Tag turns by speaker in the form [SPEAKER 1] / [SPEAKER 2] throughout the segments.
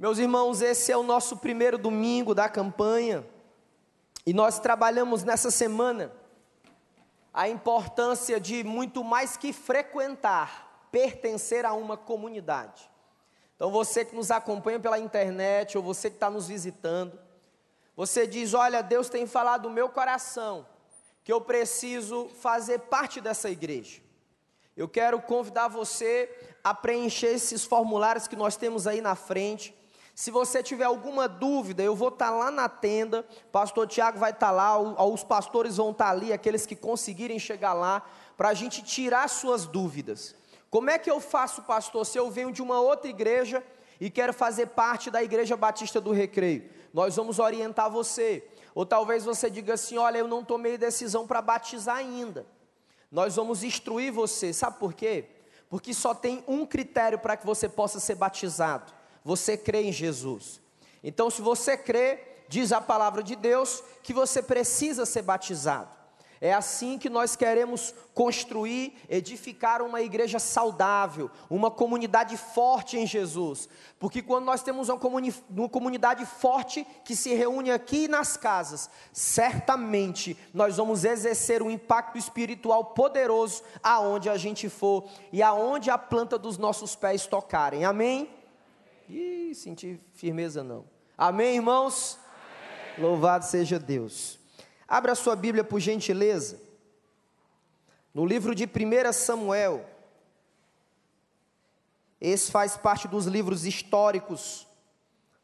[SPEAKER 1] Meus irmãos, esse é o nosso primeiro domingo da campanha e nós trabalhamos nessa semana a importância de muito mais que frequentar, pertencer a uma comunidade. Então, você que nos acompanha pela internet ou você que está nos visitando, você diz: Olha, Deus tem falado no meu coração que eu preciso fazer parte dessa igreja. Eu quero convidar você a preencher esses formulários que nós temos aí na frente. Se você tiver alguma dúvida, eu vou estar lá na tenda, pastor Tiago vai estar lá, os pastores vão estar ali, aqueles que conseguirem chegar lá, para a gente tirar suas dúvidas. Como é que eu faço, pastor, se eu venho de uma outra igreja e quero fazer parte da Igreja Batista do Recreio? Nós vamos orientar você. Ou talvez você diga assim: olha, eu não tomei decisão para batizar ainda. Nós vamos instruir você, sabe por quê? Porque só tem um critério para que você possa ser batizado: você crê em Jesus. Então, se você crê, diz a palavra de Deus que você precisa ser batizado. É assim que nós queremos construir, edificar uma igreja saudável, uma comunidade forte em Jesus. Porque quando nós temos uma, comuni uma comunidade forte que se reúne aqui nas casas, certamente nós vamos exercer um impacto espiritual poderoso aonde a gente for e aonde a planta dos nossos pés tocarem. Amém? Ih, senti firmeza não. Amém, irmãos? Amém. Louvado seja Deus. Abra sua Bíblia por gentileza. No livro de 1 Samuel. Esse faz parte dos livros históricos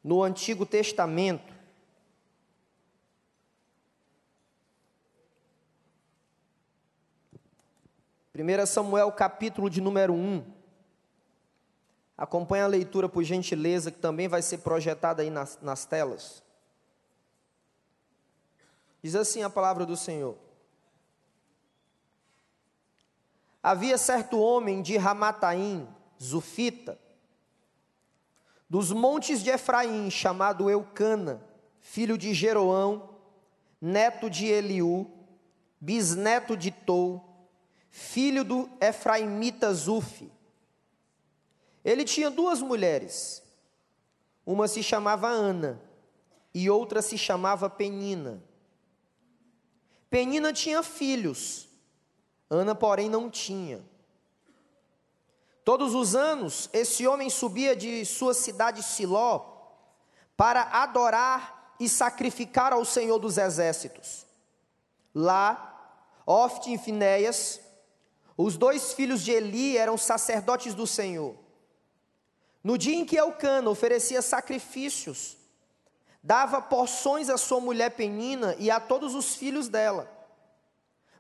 [SPEAKER 1] no Antigo Testamento. Primeira Samuel, capítulo de número 1. Acompanhe a leitura por gentileza, que também vai ser projetada aí nas, nas telas. Diz assim a palavra do Senhor: Havia certo homem de Ramataim, Zufita, dos montes de Efraim, chamado Eucana, filho de Jeroão, neto de Eliú, bisneto de Tou, filho do Efraimita Zufi. Ele tinha duas mulheres, uma se chamava Ana e outra se chamava Penina. Penina tinha filhos, Ana, porém, não tinha. Todos os anos, esse homem subia de sua cidade Siló para adorar e sacrificar ao Senhor dos Exércitos. Lá, Ofte e Finéias, os dois filhos de Eli, eram sacerdotes do Senhor. No dia em que Elcana oferecia sacrifícios, dava porções à sua mulher Penina e a todos os filhos dela.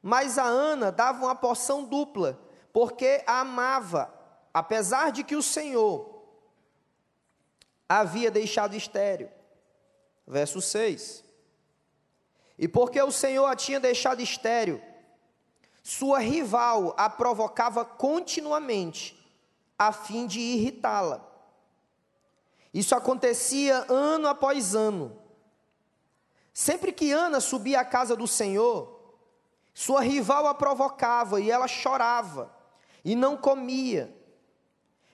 [SPEAKER 1] Mas a Ana dava uma porção dupla, porque a amava, apesar de que o Senhor havia deixado estéreo. Verso 6. E porque o Senhor a tinha deixado estéreo, sua rival a provocava continuamente, a fim de irritá-la. Isso acontecia ano após ano. Sempre que Ana subia à casa do Senhor, sua rival a provocava e ela chorava e não comia.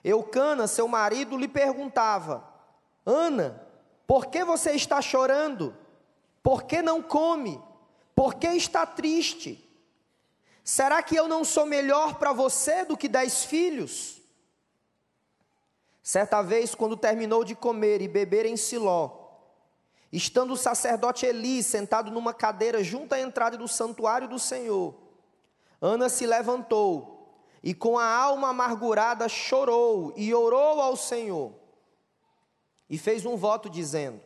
[SPEAKER 1] Eucana, seu marido, lhe perguntava: Ana, por que você está chorando? Por que não come? Por que está triste? Será que eu não sou melhor para você do que dez filhos? Certa vez, quando terminou de comer e beber em Siló, estando o sacerdote Eli sentado numa cadeira junto à entrada do santuário do Senhor, Ana se levantou e com a alma amargurada chorou e orou ao Senhor e fez um voto dizendo: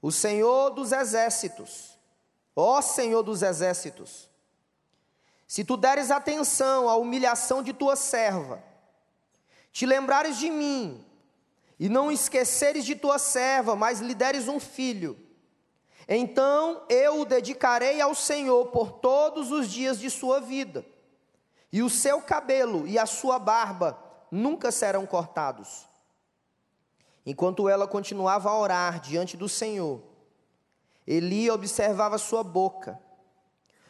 [SPEAKER 1] O Senhor dos exércitos, ó Senhor dos exércitos, se tu deres atenção à humilhação de tua serva, te lembrares de mim, e não esqueceres de tua serva, mas lhe deres um filho, então eu o dedicarei ao Senhor por todos os dias de sua vida, e o seu cabelo e a sua barba nunca serão cortados. Enquanto ela continuava a orar diante do Senhor, Eli observava sua boca.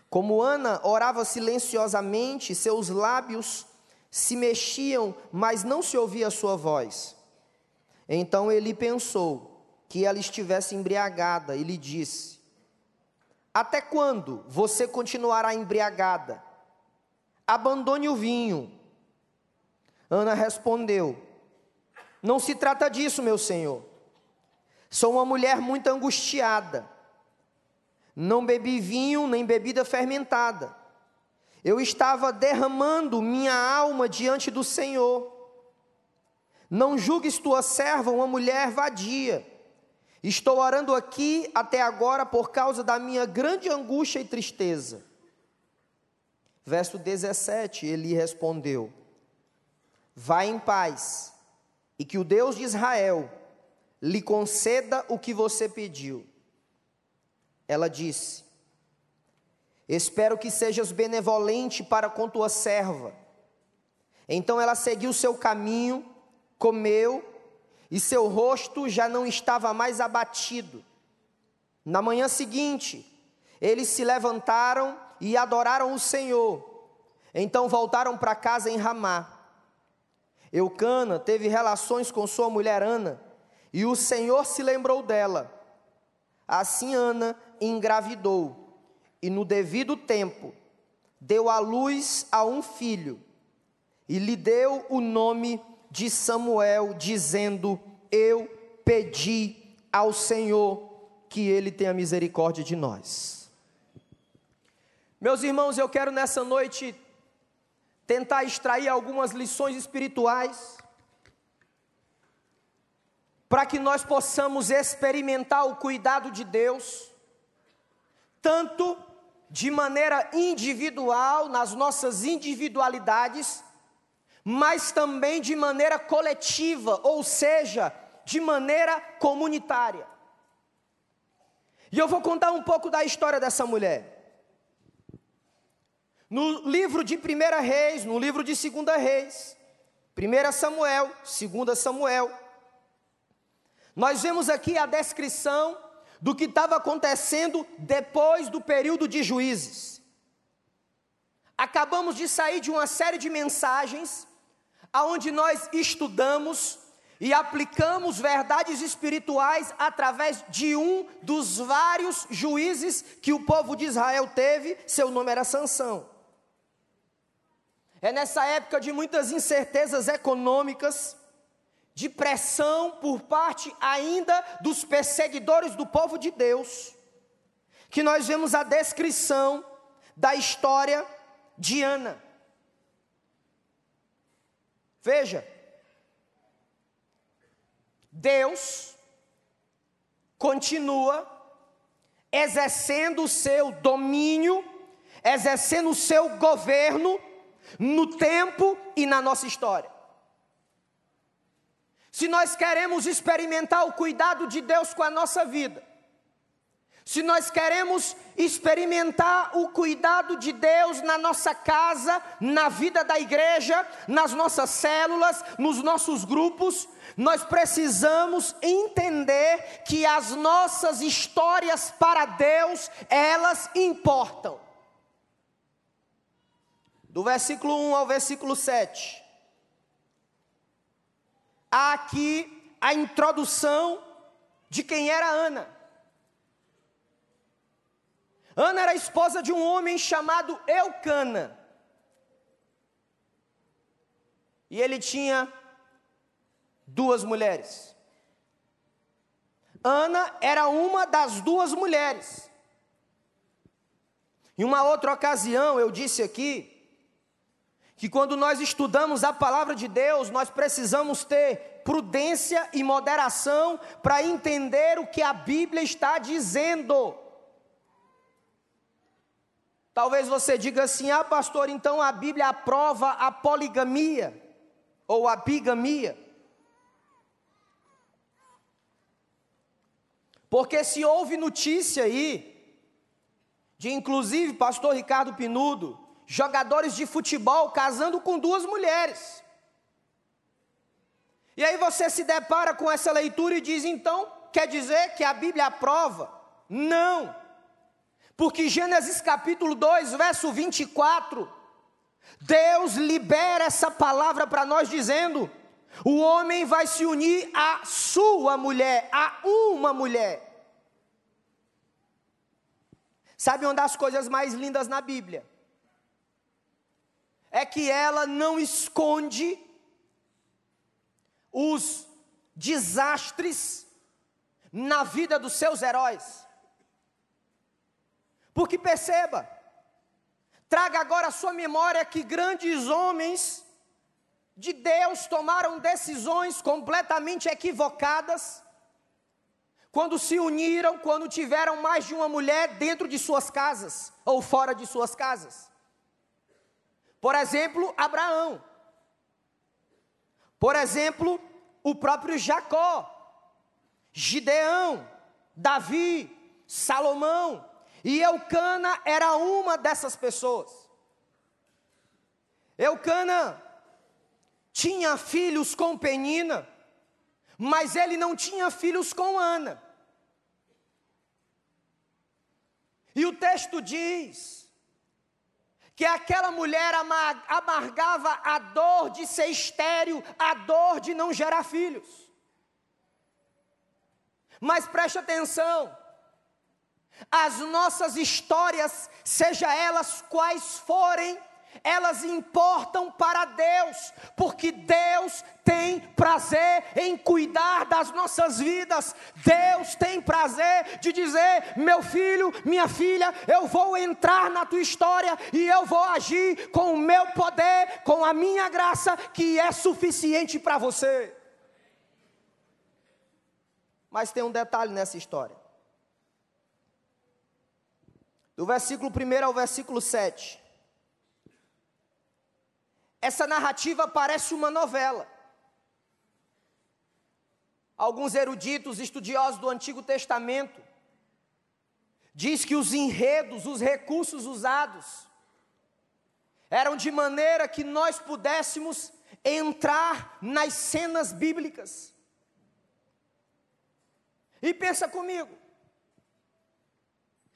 [SPEAKER 1] Como Ana orava silenciosamente, seus lábios se mexiam, mas não se ouvia a sua voz. Então ele pensou que ela estivesse embriagada e lhe disse: Até quando você continuará embriagada? Abandone o vinho. Ana respondeu: Não se trata disso, meu senhor. Sou uma mulher muito angustiada. Não bebi vinho nem bebida fermentada. Eu estava derramando minha alma diante do Senhor. Não julgues tua serva uma mulher vadia. Estou orando aqui até agora por causa da minha grande angústia e tristeza. Verso 17, ele respondeu: Vá em paz, e que o Deus de Israel lhe conceda o que você pediu. Ela disse: Espero que sejas benevolente para com tua serva. Então ela seguiu seu caminho, comeu, e seu rosto já não estava mais abatido. Na manhã seguinte, eles se levantaram e adoraram o Senhor. Então voltaram para casa em Ramá. Eucana teve relações com sua mulher Ana, e o Senhor se lembrou dela. Assim Ana engravidou, e no devido tempo deu à luz a um filho, e lhe deu o nome de Samuel, dizendo: Eu pedi ao Senhor que ele tenha misericórdia de nós. Meus irmãos, eu quero nessa noite tentar extrair algumas lições espirituais para que nós possamos experimentar o cuidado de Deus, tanto de maneira individual, nas nossas individualidades, mas também de maneira coletiva, ou seja, de maneira comunitária. E eu vou contar um pouco da história dessa mulher. No livro de 1 Reis, no livro de 2 Reis, 1 Samuel, 2 Samuel, nós vemos aqui a descrição do que estava acontecendo depois do período de juízes. Acabamos de sair de uma série de mensagens aonde nós estudamos e aplicamos verdades espirituais através de um dos vários juízes que o povo de Israel teve, seu nome era Sansão. É nessa época de muitas incertezas econômicas, de pressão por parte ainda dos perseguidores do povo de Deus, que nós vemos a descrição da história de Ana. Veja, Deus continua exercendo o seu domínio, exercendo o seu governo no tempo e na nossa história. Se nós queremos experimentar o cuidado de Deus com a nossa vida, se nós queremos experimentar o cuidado de Deus na nossa casa, na vida da igreja, nas nossas células, nos nossos grupos, nós precisamos entender que as nossas histórias para Deus, elas importam do versículo 1 ao versículo 7. Há aqui a introdução de quem era Ana. Ana era esposa de um homem chamado Eucana. E ele tinha duas mulheres. Ana era uma das duas mulheres. Em uma outra ocasião, eu disse aqui que quando nós estudamos a palavra de Deus, nós precisamos ter prudência e moderação para entender o que a Bíblia está dizendo. Talvez você diga assim: ah, pastor, então a Bíblia aprova a poligamia ou a bigamia. Porque se houve notícia aí, de inclusive pastor Ricardo Pinudo, jogadores de futebol casando com duas mulheres. E aí você se depara com essa leitura e diz: então, quer dizer que a Bíblia aprova? Não. Porque Gênesis capítulo 2, verso 24, Deus libera essa palavra para nós dizendo: O homem vai se unir à sua mulher, a uma mulher. Sabe uma das coisas mais lindas na Bíblia? É que ela não esconde os desastres na vida dos seus heróis. Porque perceba, traga agora à sua memória que grandes homens de Deus tomaram decisões completamente equivocadas, quando se uniram, quando tiveram mais de uma mulher dentro de suas casas ou fora de suas casas. Por exemplo, Abraão. Por exemplo, o próprio Jacó, Gideão, Davi, Salomão, e Eucana era uma dessas pessoas. Eucana tinha filhos com Penina, mas ele não tinha filhos com Ana. E o texto diz que aquela mulher amargava a dor de ser estéril, a dor de não gerar filhos. Mas preste atenção, as nossas histórias, seja elas quais forem, elas importam para Deus, porque Deus tem prazer em cuidar das nossas vidas. Deus tem prazer de dizer: meu filho, minha filha, eu vou entrar na tua história e eu vou agir com o meu poder, com a minha graça, que é suficiente para você. Mas tem um detalhe nessa história. Do versículo 1 ao versículo 7. Essa narrativa parece uma novela. Alguns eruditos, estudiosos do Antigo Testamento, diz que os enredos, os recursos usados, eram de maneira que nós pudéssemos entrar nas cenas bíblicas. E pensa comigo,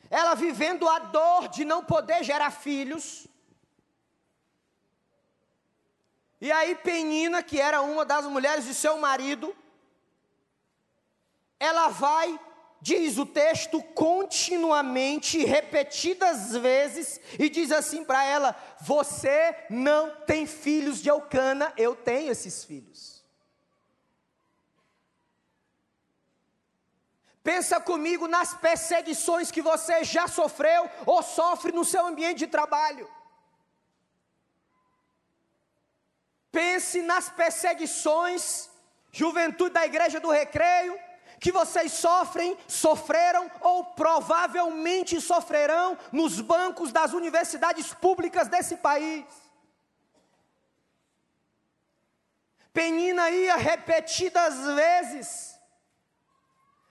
[SPEAKER 1] ela vivendo a dor de não poder gerar filhos, e aí Penina, que era uma das mulheres de seu marido, ela vai, diz o texto, continuamente, repetidas vezes, e diz assim para ela: Você não tem filhos de Eucana, eu tenho esses filhos. Pensa comigo nas perseguições que você já sofreu ou sofre no seu ambiente de trabalho. Pense nas perseguições, juventude da igreja do recreio, que vocês sofrem, sofreram ou provavelmente sofrerão nos bancos das universidades públicas desse país. Penina ia repetidas vezes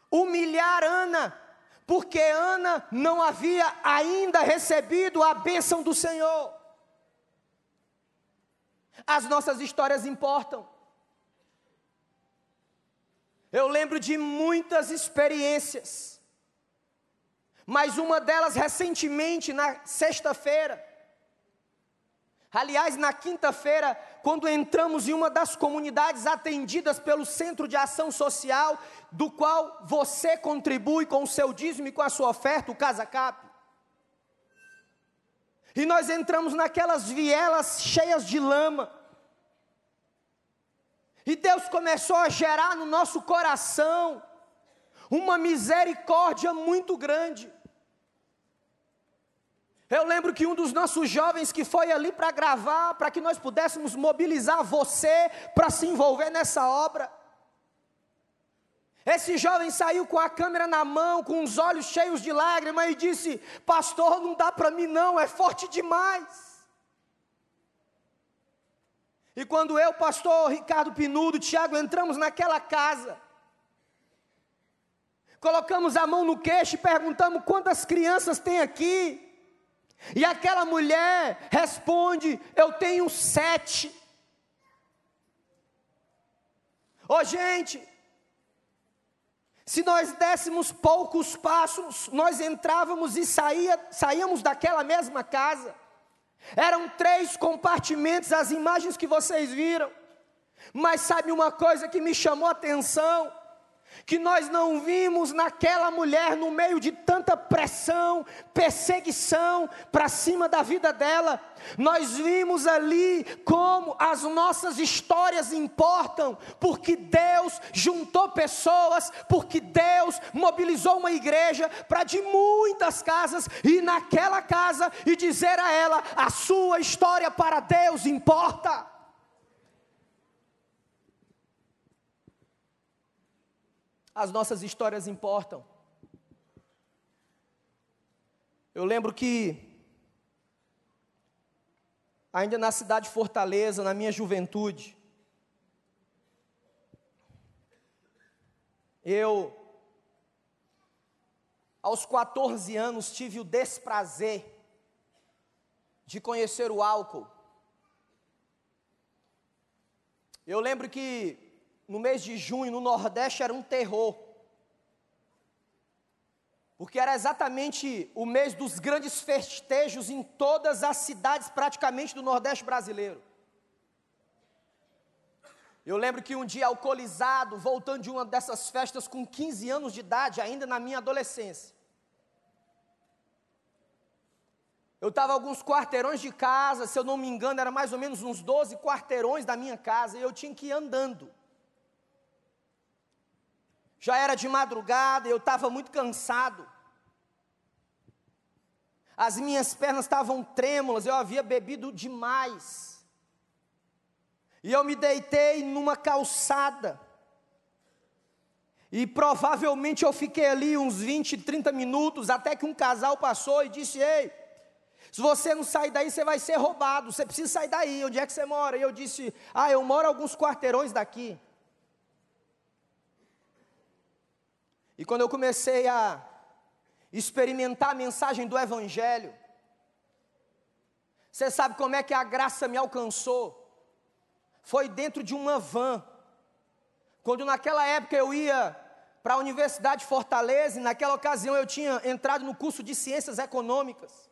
[SPEAKER 1] humilhar Ana, porque Ana não havia ainda recebido a bênção do Senhor. As nossas histórias importam. Eu lembro de muitas experiências, mas uma delas recentemente, na sexta-feira, Aliás, na quinta-feira, quando entramos em uma das comunidades atendidas pelo Centro de Ação Social, do qual você contribui com o seu dízimo e com a sua oferta, o Casa Cap. E nós entramos naquelas vielas cheias de lama. E Deus começou a gerar no nosso coração uma misericórdia muito grande. Eu lembro que um dos nossos jovens que foi ali para gravar, para que nós pudéssemos mobilizar você para se envolver nessa obra. Esse jovem saiu com a câmera na mão, com os olhos cheios de lágrimas e disse: Pastor, não dá para mim não, é forte demais. E quando eu, pastor Ricardo Pinudo, Tiago, entramos naquela casa, colocamos a mão no queixo e perguntamos quantas crianças tem aqui. E aquela mulher responde: Eu tenho sete. Ô oh, gente, se nós dessemos poucos passos, nós entrávamos e saía, saíamos daquela mesma casa. Eram três compartimentos, as imagens que vocês viram. Mas sabe uma coisa que me chamou a atenção? Que nós não vimos naquela mulher no meio de tanta pressão, perseguição para cima da vida dela. Nós vimos ali como as nossas histórias importam, porque Deus juntou pessoas, porque Deus mobilizou uma igreja para de muitas casas ir naquela casa e dizer a ela: a sua história para Deus importa. As nossas histórias importam. Eu lembro que, ainda na cidade de Fortaleza, na minha juventude, eu, aos 14 anos, tive o desprazer de conhecer o álcool. Eu lembro que no mês de junho, no Nordeste, era um terror. Porque era exatamente o mês dos grandes festejos em todas as cidades, praticamente do Nordeste brasileiro. Eu lembro que um dia, alcoolizado, voltando de uma dessas festas com 15 anos de idade, ainda na minha adolescência, eu estava alguns quarteirões de casa, se eu não me engano, era mais ou menos uns 12 quarteirões da minha casa, e eu tinha que ir andando. Já era de madrugada, eu estava muito cansado. As minhas pernas estavam trêmulas, eu havia bebido demais. E eu me deitei numa calçada. E provavelmente eu fiquei ali uns 20, 30 minutos, até que um casal passou e disse: Ei, se você não sair daí, você vai ser roubado, você precisa sair daí. Onde é que você mora? E eu disse: Ah, eu moro alguns quarteirões daqui. E quando eu comecei a experimentar a mensagem do Evangelho, você sabe como é que a graça me alcançou? Foi dentro de uma van. Quando naquela época eu ia para a Universidade de Fortaleza, e naquela ocasião eu tinha entrado no curso de Ciências Econômicas.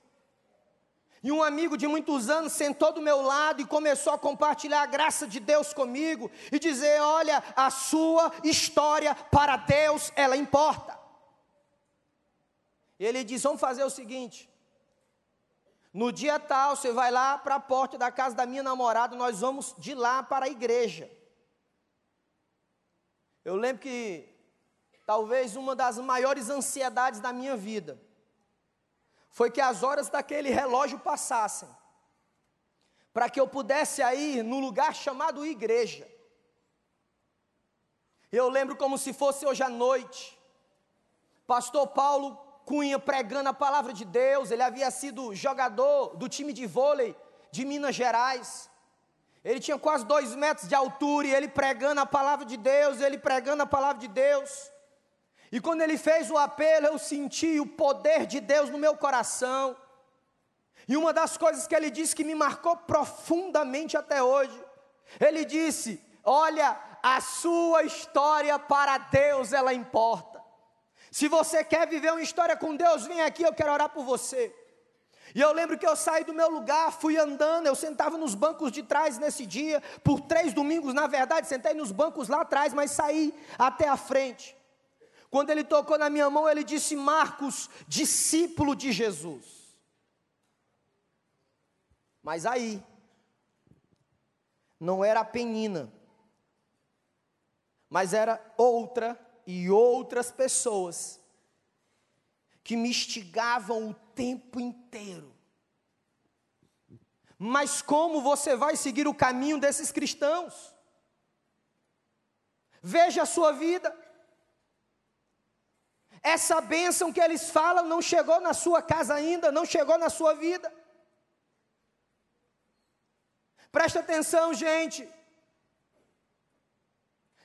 [SPEAKER 1] E um amigo de muitos anos sentou do meu lado e começou a compartilhar a graça de Deus comigo e dizer: Olha, a sua história para Deus, ela importa. Ele diz: Vamos fazer o seguinte. No dia tal, você vai lá para a porta da casa da minha namorada, nós vamos de lá para a igreja. Eu lembro que talvez uma das maiores ansiedades da minha vida foi que as horas daquele relógio passassem, para que eu pudesse ir no lugar chamado igreja. Eu lembro como se fosse hoje à noite, pastor Paulo Cunha pregando a palavra de Deus, ele havia sido jogador do time de vôlei de Minas Gerais, ele tinha quase dois metros de altura e ele pregando a palavra de Deus, ele pregando a palavra de Deus. E quando ele fez o apelo, eu senti o poder de Deus no meu coração. E uma das coisas que ele disse que me marcou profundamente até hoje, ele disse: Olha, a sua história para Deus ela importa. Se você quer viver uma história com Deus, vem aqui, eu quero orar por você. E eu lembro que eu saí do meu lugar, fui andando, eu sentava nos bancos de trás nesse dia, por três domingos, na verdade, sentei nos bancos lá atrás, mas saí até a frente. Quando ele tocou na minha mão, ele disse: Marcos, discípulo de Jesus. Mas aí, não era a penina, mas era outra e outras pessoas que me instigavam o tempo inteiro. Mas como você vai seguir o caminho desses cristãos? Veja a sua vida. Essa bênção que eles falam não chegou na sua casa ainda, não chegou na sua vida. Presta atenção, gente.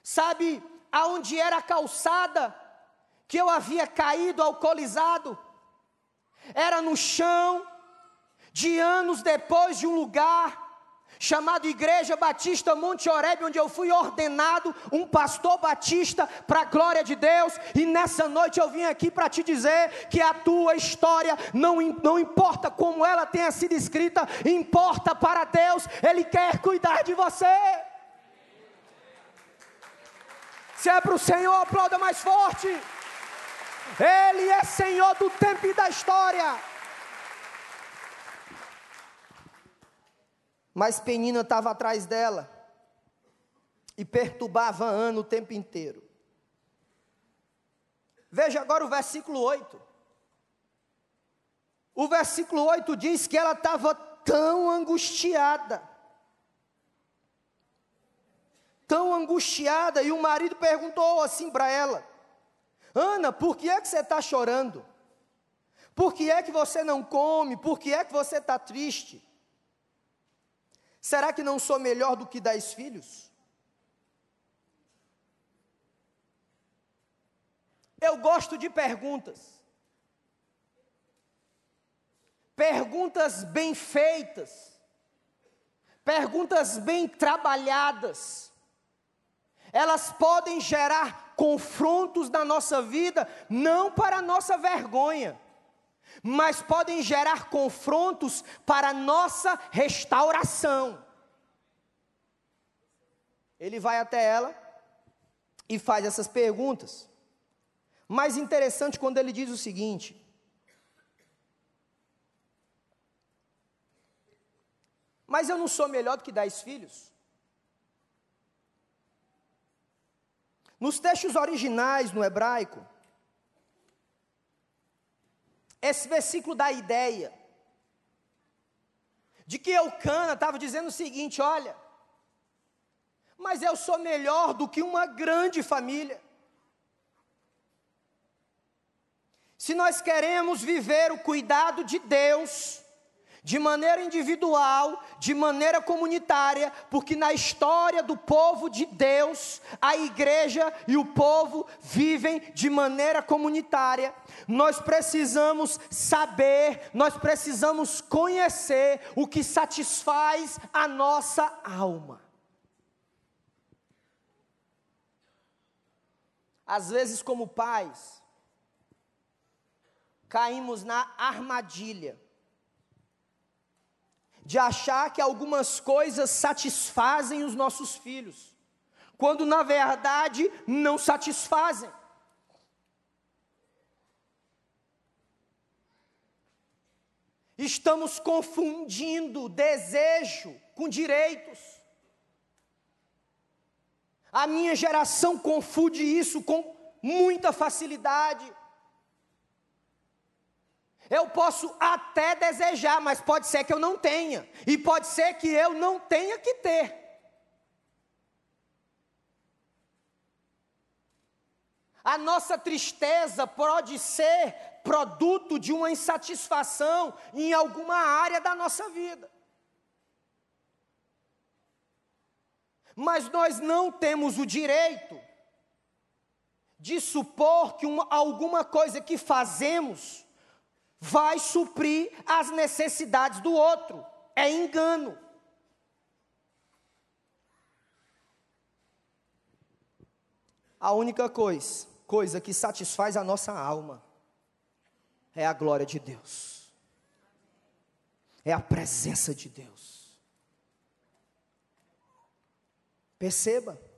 [SPEAKER 1] Sabe aonde era a calçada que eu havia caído alcoolizado? Era no chão, de anos depois de um lugar chamado Igreja Batista Monte Oreb, onde eu fui ordenado um pastor batista para a glória de Deus, e nessa noite eu vim aqui para te dizer que a tua história não, não importa como ela tenha sido escrita, importa para Deus, Ele quer cuidar de você. Se é para o Senhor, aplauda mais forte. Ele é Senhor do tempo e da história. Mas Penina estava atrás dela e perturbava Ana o tempo inteiro. Veja agora o versículo 8. O versículo 8 diz que ela estava tão angustiada, tão angustiada, e o marido perguntou assim para ela: Ana, por que é que você está chorando? Por que é que você não come? Por que é que você está triste? Será que não sou melhor do que dez filhos? Eu gosto de perguntas. Perguntas bem feitas. Perguntas bem trabalhadas. Elas podem gerar confrontos na nossa vida, não para nossa vergonha, mas podem gerar confrontos para nossa restauração. Ele vai até ela e faz essas perguntas. Mais interessante quando ele diz o seguinte: Mas eu não sou melhor do que dez filhos? Nos textos originais no hebraico, esse versículo dá a ideia de que Eucana estava dizendo o seguinte: olha, mas eu sou melhor do que uma grande família. Se nós queremos viver o cuidado de Deus, de maneira individual, de maneira comunitária, porque na história do povo de Deus, a igreja e o povo vivem de maneira comunitária. Nós precisamos saber, nós precisamos conhecer o que satisfaz a nossa alma. Às vezes, como pais, caímos na armadilha de achar que algumas coisas satisfazem os nossos filhos, quando na verdade não satisfazem. Estamos confundindo desejo com direitos. A minha geração confunde isso com muita facilidade. Eu posso até desejar, mas pode ser que eu não tenha, e pode ser que eu não tenha que ter. A nossa tristeza pode ser produto de uma insatisfação em alguma área da nossa vida. Mas nós não temos o direito de supor que uma, alguma coisa que fazemos vai suprir as necessidades do outro. É engano. A única coisa, coisa que satisfaz a nossa alma é a glória de Deus. É a presença de Deus. Perceba.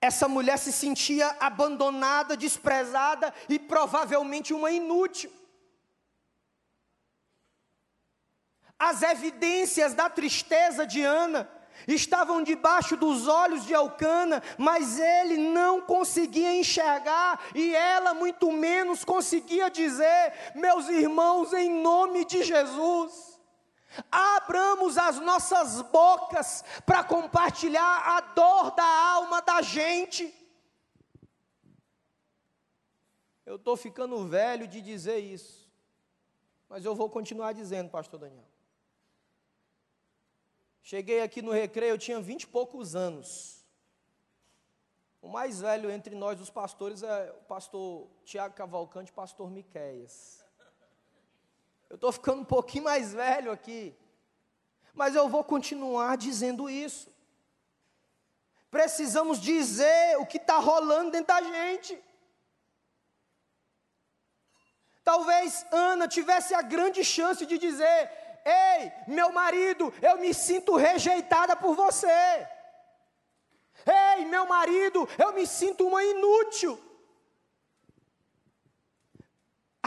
[SPEAKER 1] Essa mulher se sentia abandonada, desprezada e provavelmente uma inútil. As evidências da tristeza de Ana estavam debaixo dos olhos de Alcana, mas ele não conseguia enxergar e ela muito menos conseguia dizer: Meus irmãos, em nome de Jesus, Abramos as nossas bocas para compartilhar a dor da alma da gente. Eu estou ficando velho de dizer isso, mas eu vou continuar dizendo, Pastor Daniel. Cheguei aqui no recreio, eu tinha vinte e poucos anos. O mais velho entre nós, os pastores, é o pastor Tiago Cavalcante e o pastor Miquéias. Eu estou ficando um pouquinho mais velho aqui. Mas eu vou continuar dizendo isso. Precisamos dizer o que está rolando dentro da gente. Talvez Ana tivesse a grande chance de dizer: Ei, meu marido, eu me sinto rejeitada por você. Ei, meu marido, eu me sinto uma inútil.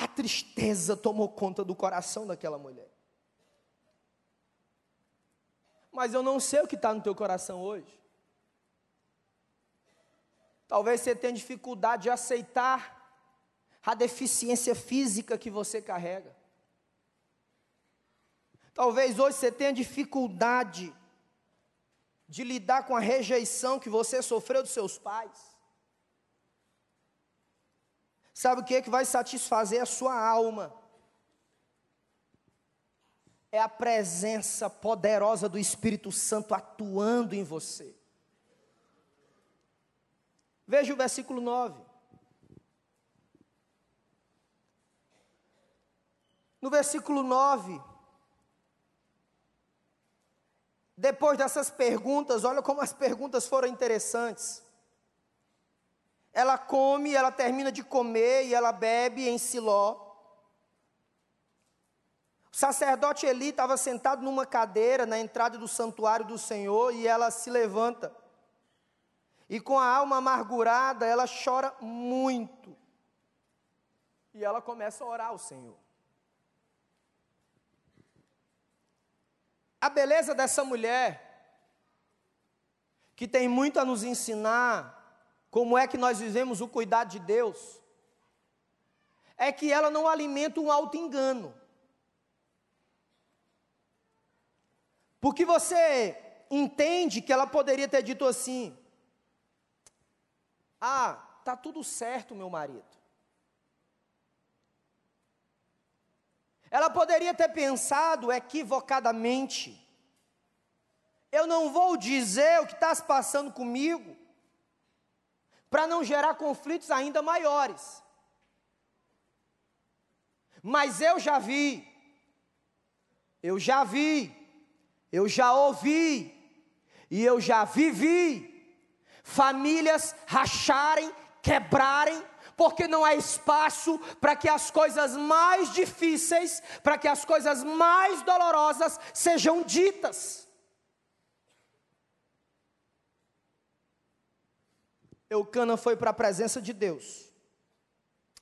[SPEAKER 1] A tristeza tomou conta do coração daquela mulher. Mas eu não sei o que está no teu coração hoje. Talvez você tenha dificuldade de aceitar a deficiência física que você carrega. Talvez hoje você tenha dificuldade de lidar com a rejeição que você sofreu dos seus pais. Sabe o que é que vai satisfazer a sua alma? É a presença poderosa do Espírito Santo atuando em você. Veja o versículo 9. No versículo 9, depois dessas perguntas, olha como as perguntas foram interessantes. Ela come, ela termina de comer e ela bebe em Siló. O sacerdote Eli estava sentado numa cadeira na entrada do santuário do Senhor e ela se levanta. E com a alma amargurada, ela chora muito. E ela começa a orar ao Senhor. A beleza dessa mulher, que tem muito a nos ensinar como é que nós vivemos o cuidado de Deus, é que ela não alimenta um auto-engano. Porque você entende que ela poderia ter dito assim: Ah, tá tudo certo, meu marido. Ela poderia ter pensado equivocadamente: eu não vou dizer o que está se passando comigo, para não gerar conflitos ainda maiores. Mas eu já vi, eu já vi, eu já ouvi, e eu já vivi famílias racharem, quebrarem porque não há espaço para que as coisas mais difíceis, para que as coisas mais dolorosas sejam ditas. Eucana foi para a presença de Deus.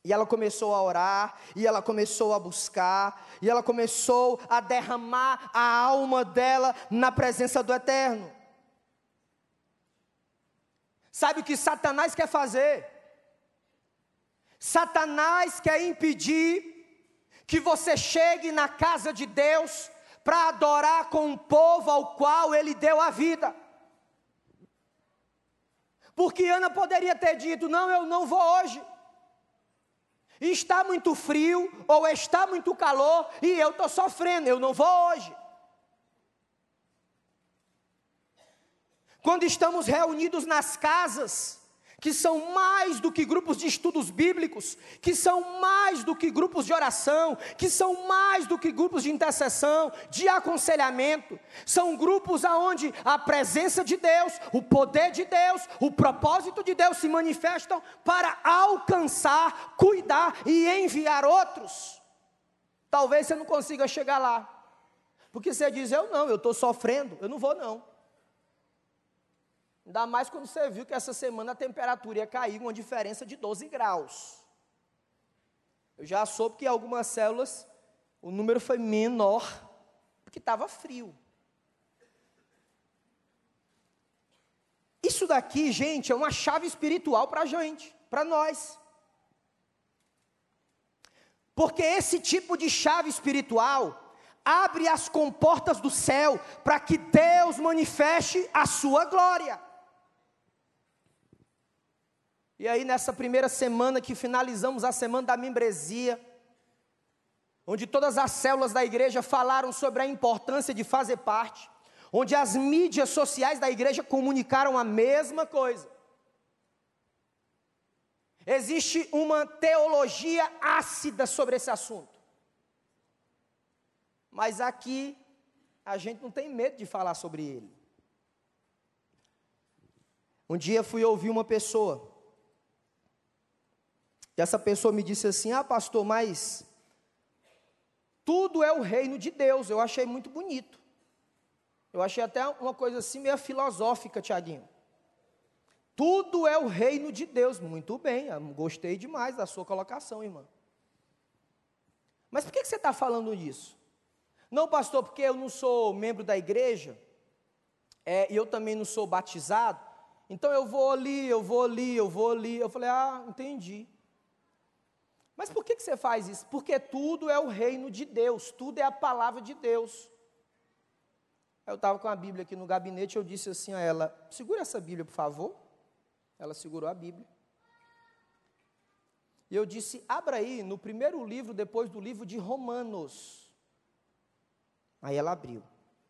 [SPEAKER 1] E ela começou a orar, e ela começou a buscar, e ela começou a derramar a alma dela na presença do Eterno. Sabe o que Satanás quer fazer? Satanás quer impedir que você chegue na casa de Deus para adorar com o povo ao qual ele deu a vida. Porque Ana poderia ter dito: Não, eu não vou hoje. Está muito frio, ou está muito calor, e eu estou sofrendo, eu não vou hoje. Quando estamos reunidos nas casas, que são mais do que grupos de estudos bíblicos, que são mais do que grupos de oração, que são mais do que grupos de intercessão, de aconselhamento. São grupos aonde a presença de Deus, o poder de Deus, o propósito de Deus se manifestam para alcançar, cuidar e enviar outros. Talvez você não consiga chegar lá. Porque você diz, eu não, eu estou sofrendo, eu não vou não. Ainda mais quando você viu que essa semana a temperatura ia cair, uma diferença de 12 graus. Eu já soube que em algumas células o número foi menor, porque estava frio. Isso daqui, gente, é uma chave espiritual para a gente, para nós. Porque esse tipo de chave espiritual abre as comportas do céu para que Deus manifeste a sua glória. E aí, nessa primeira semana que finalizamos a semana da membresia, onde todas as células da igreja falaram sobre a importância de fazer parte, onde as mídias sociais da igreja comunicaram a mesma coisa. Existe uma teologia ácida sobre esse assunto. Mas aqui a gente não tem medo de falar sobre ele. Um dia fui ouvir uma pessoa e essa pessoa me disse assim: Ah, pastor, mas tudo é o reino de Deus. Eu achei muito bonito. Eu achei até uma coisa assim meio filosófica, Tiaguinho. Tudo é o reino de Deus. Muito bem, gostei demais da sua colocação, irmã. Mas por que você está falando isso? Não, pastor, porque eu não sou membro da igreja, é, e eu também não sou batizado, então eu vou ali, eu vou ali, eu vou ali. Eu falei, ah, entendi. Mas por que, que você faz isso? Porque tudo é o reino de Deus, tudo é a palavra de Deus. Eu estava com a Bíblia aqui no gabinete, eu disse assim a ela: segura essa Bíblia, por favor. Ela segurou a Bíblia. E eu disse: abra aí no primeiro livro, depois do livro de Romanos. Aí ela abriu.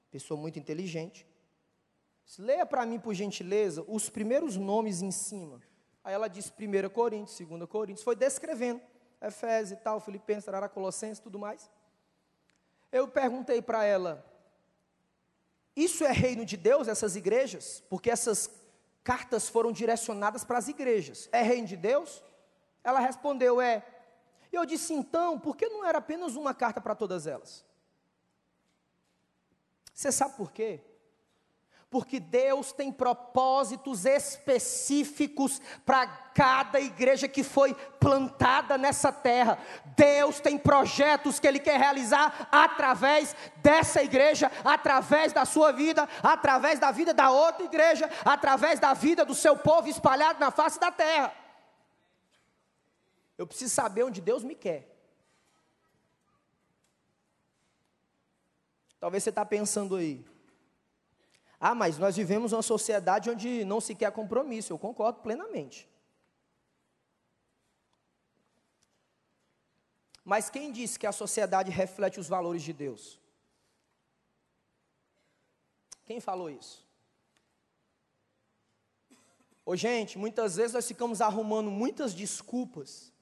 [SPEAKER 1] Pessoa muito inteligente. Leia para mim, por gentileza, os primeiros nomes em cima. Aí ela disse 1 Coríntios, 2 Coríntios, foi descrevendo. Efésios e tal, Filipenses, Tarara, Colossenses, tudo mais. Eu perguntei para ela, isso é reino de Deus, essas igrejas? Porque essas cartas foram direcionadas para as igrejas. É reino de Deus? Ela respondeu, é. E eu disse, então, por que não era apenas uma carta para todas elas? Você sabe por quê? Porque Deus tem propósitos específicos para cada igreja que foi plantada nessa terra. Deus tem projetos que Ele quer realizar através dessa igreja, através da sua vida, através da vida da outra igreja, através da vida do seu povo espalhado na face da terra. Eu preciso saber onde Deus me quer. Talvez você está pensando aí, ah, mas nós vivemos uma sociedade onde não se quer compromisso. Eu concordo plenamente. Mas quem disse que a sociedade reflete os valores de Deus? Quem falou isso? Ô, gente, muitas vezes nós ficamos arrumando muitas desculpas.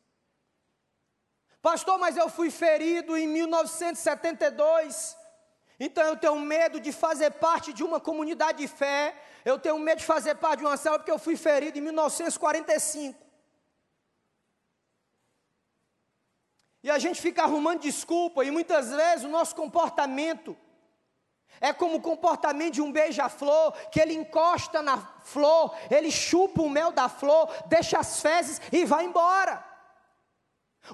[SPEAKER 1] Pastor, mas eu fui ferido em 1972. Então eu tenho medo de fazer parte de uma comunidade de fé, eu tenho medo de fazer parte de uma célula porque eu fui ferido em 1945. E a gente fica arrumando desculpa, e muitas vezes o nosso comportamento é como o comportamento de um beija-flor, que ele encosta na flor, ele chupa o mel da flor, deixa as fezes e vai embora.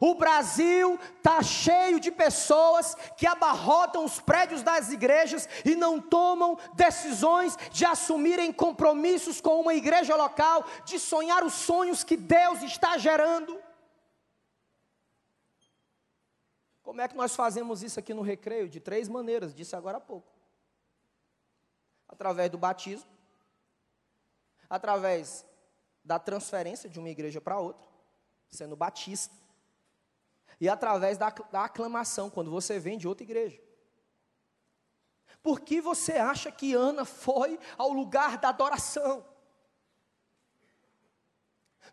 [SPEAKER 1] O Brasil está cheio de pessoas que abarrotam os prédios das igrejas e não tomam decisões de assumirem compromissos com uma igreja local, de sonhar os sonhos que Deus está gerando. Como é que nós fazemos isso aqui no recreio? De três maneiras, disse agora há pouco: através do batismo, através da transferência de uma igreja para outra, sendo batista e através da, da aclamação, quando você vem de outra igreja. Por que você acha que Ana foi ao lugar da adoração?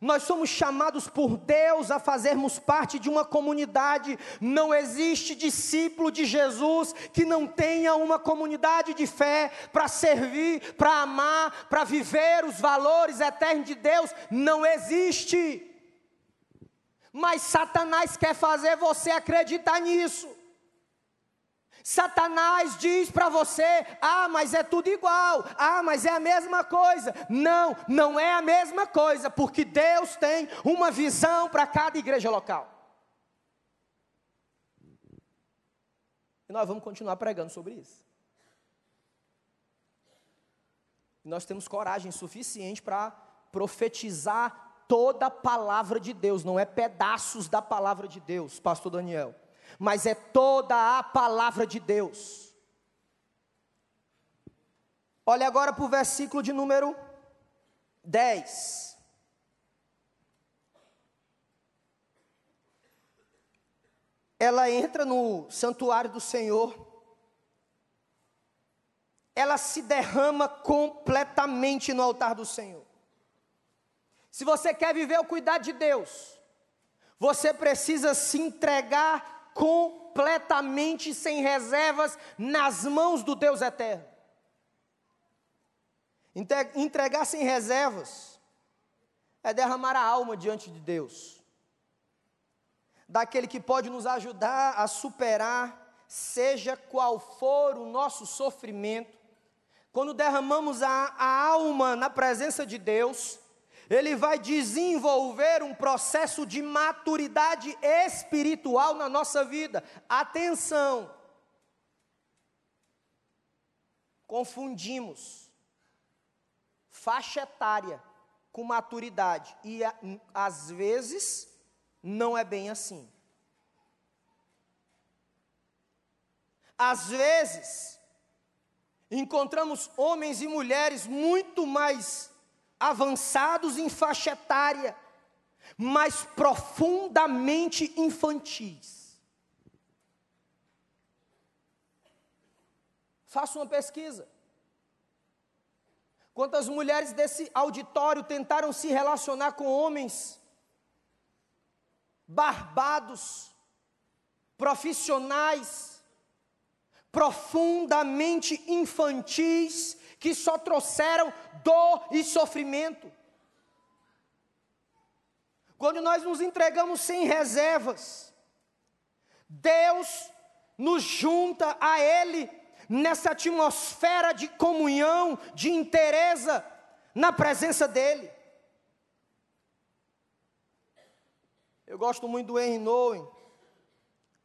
[SPEAKER 1] Nós somos chamados por Deus a fazermos parte de uma comunidade. Não existe discípulo de Jesus que não tenha uma comunidade de fé para servir, para amar, para viver os valores eternos de Deus. Não existe. Mas Satanás quer fazer você acreditar nisso. Satanás diz para você: ah, mas é tudo igual, ah, mas é a mesma coisa. Não, não é a mesma coisa, porque Deus tem uma visão para cada igreja local. E nós vamos continuar pregando sobre isso. E nós temos coragem suficiente para profetizar toda a palavra de Deus, não é pedaços da palavra de Deus, pastor Daniel, mas é toda a palavra de Deus. Olha agora para o versículo de número 10. Ela entra no santuário do Senhor, ela se derrama completamente no altar do Senhor. Se você quer viver o cuidado de Deus, você precisa se entregar completamente, sem reservas, nas mãos do Deus eterno. Entregar sem reservas é derramar a alma diante de Deus, daquele que pode nos ajudar a superar, seja qual for o nosso sofrimento. Quando derramamos a, a alma na presença de Deus, ele vai desenvolver um processo de maturidade espiritual na nossa vida. Atenção! Confundimos faixa etária com maturidade, e às vezes não é bem assim. Às vezes, encontramos homens e mulheres muito mais avançados em faixa etária, mas profundamente infantis. Faça uma pesquisa. Quantas mulheres desse auditório tentaram se relacionar com homens barbados, profissionais, profundamente infantis, que só trouxeram dor e sofrimento. Quando nós nos entregamos sem reservas, Deus nos junta a Ele nessa atmosfera de comunhão, de interesa na presença dEle. Eu gosto muito do Henry Nowen.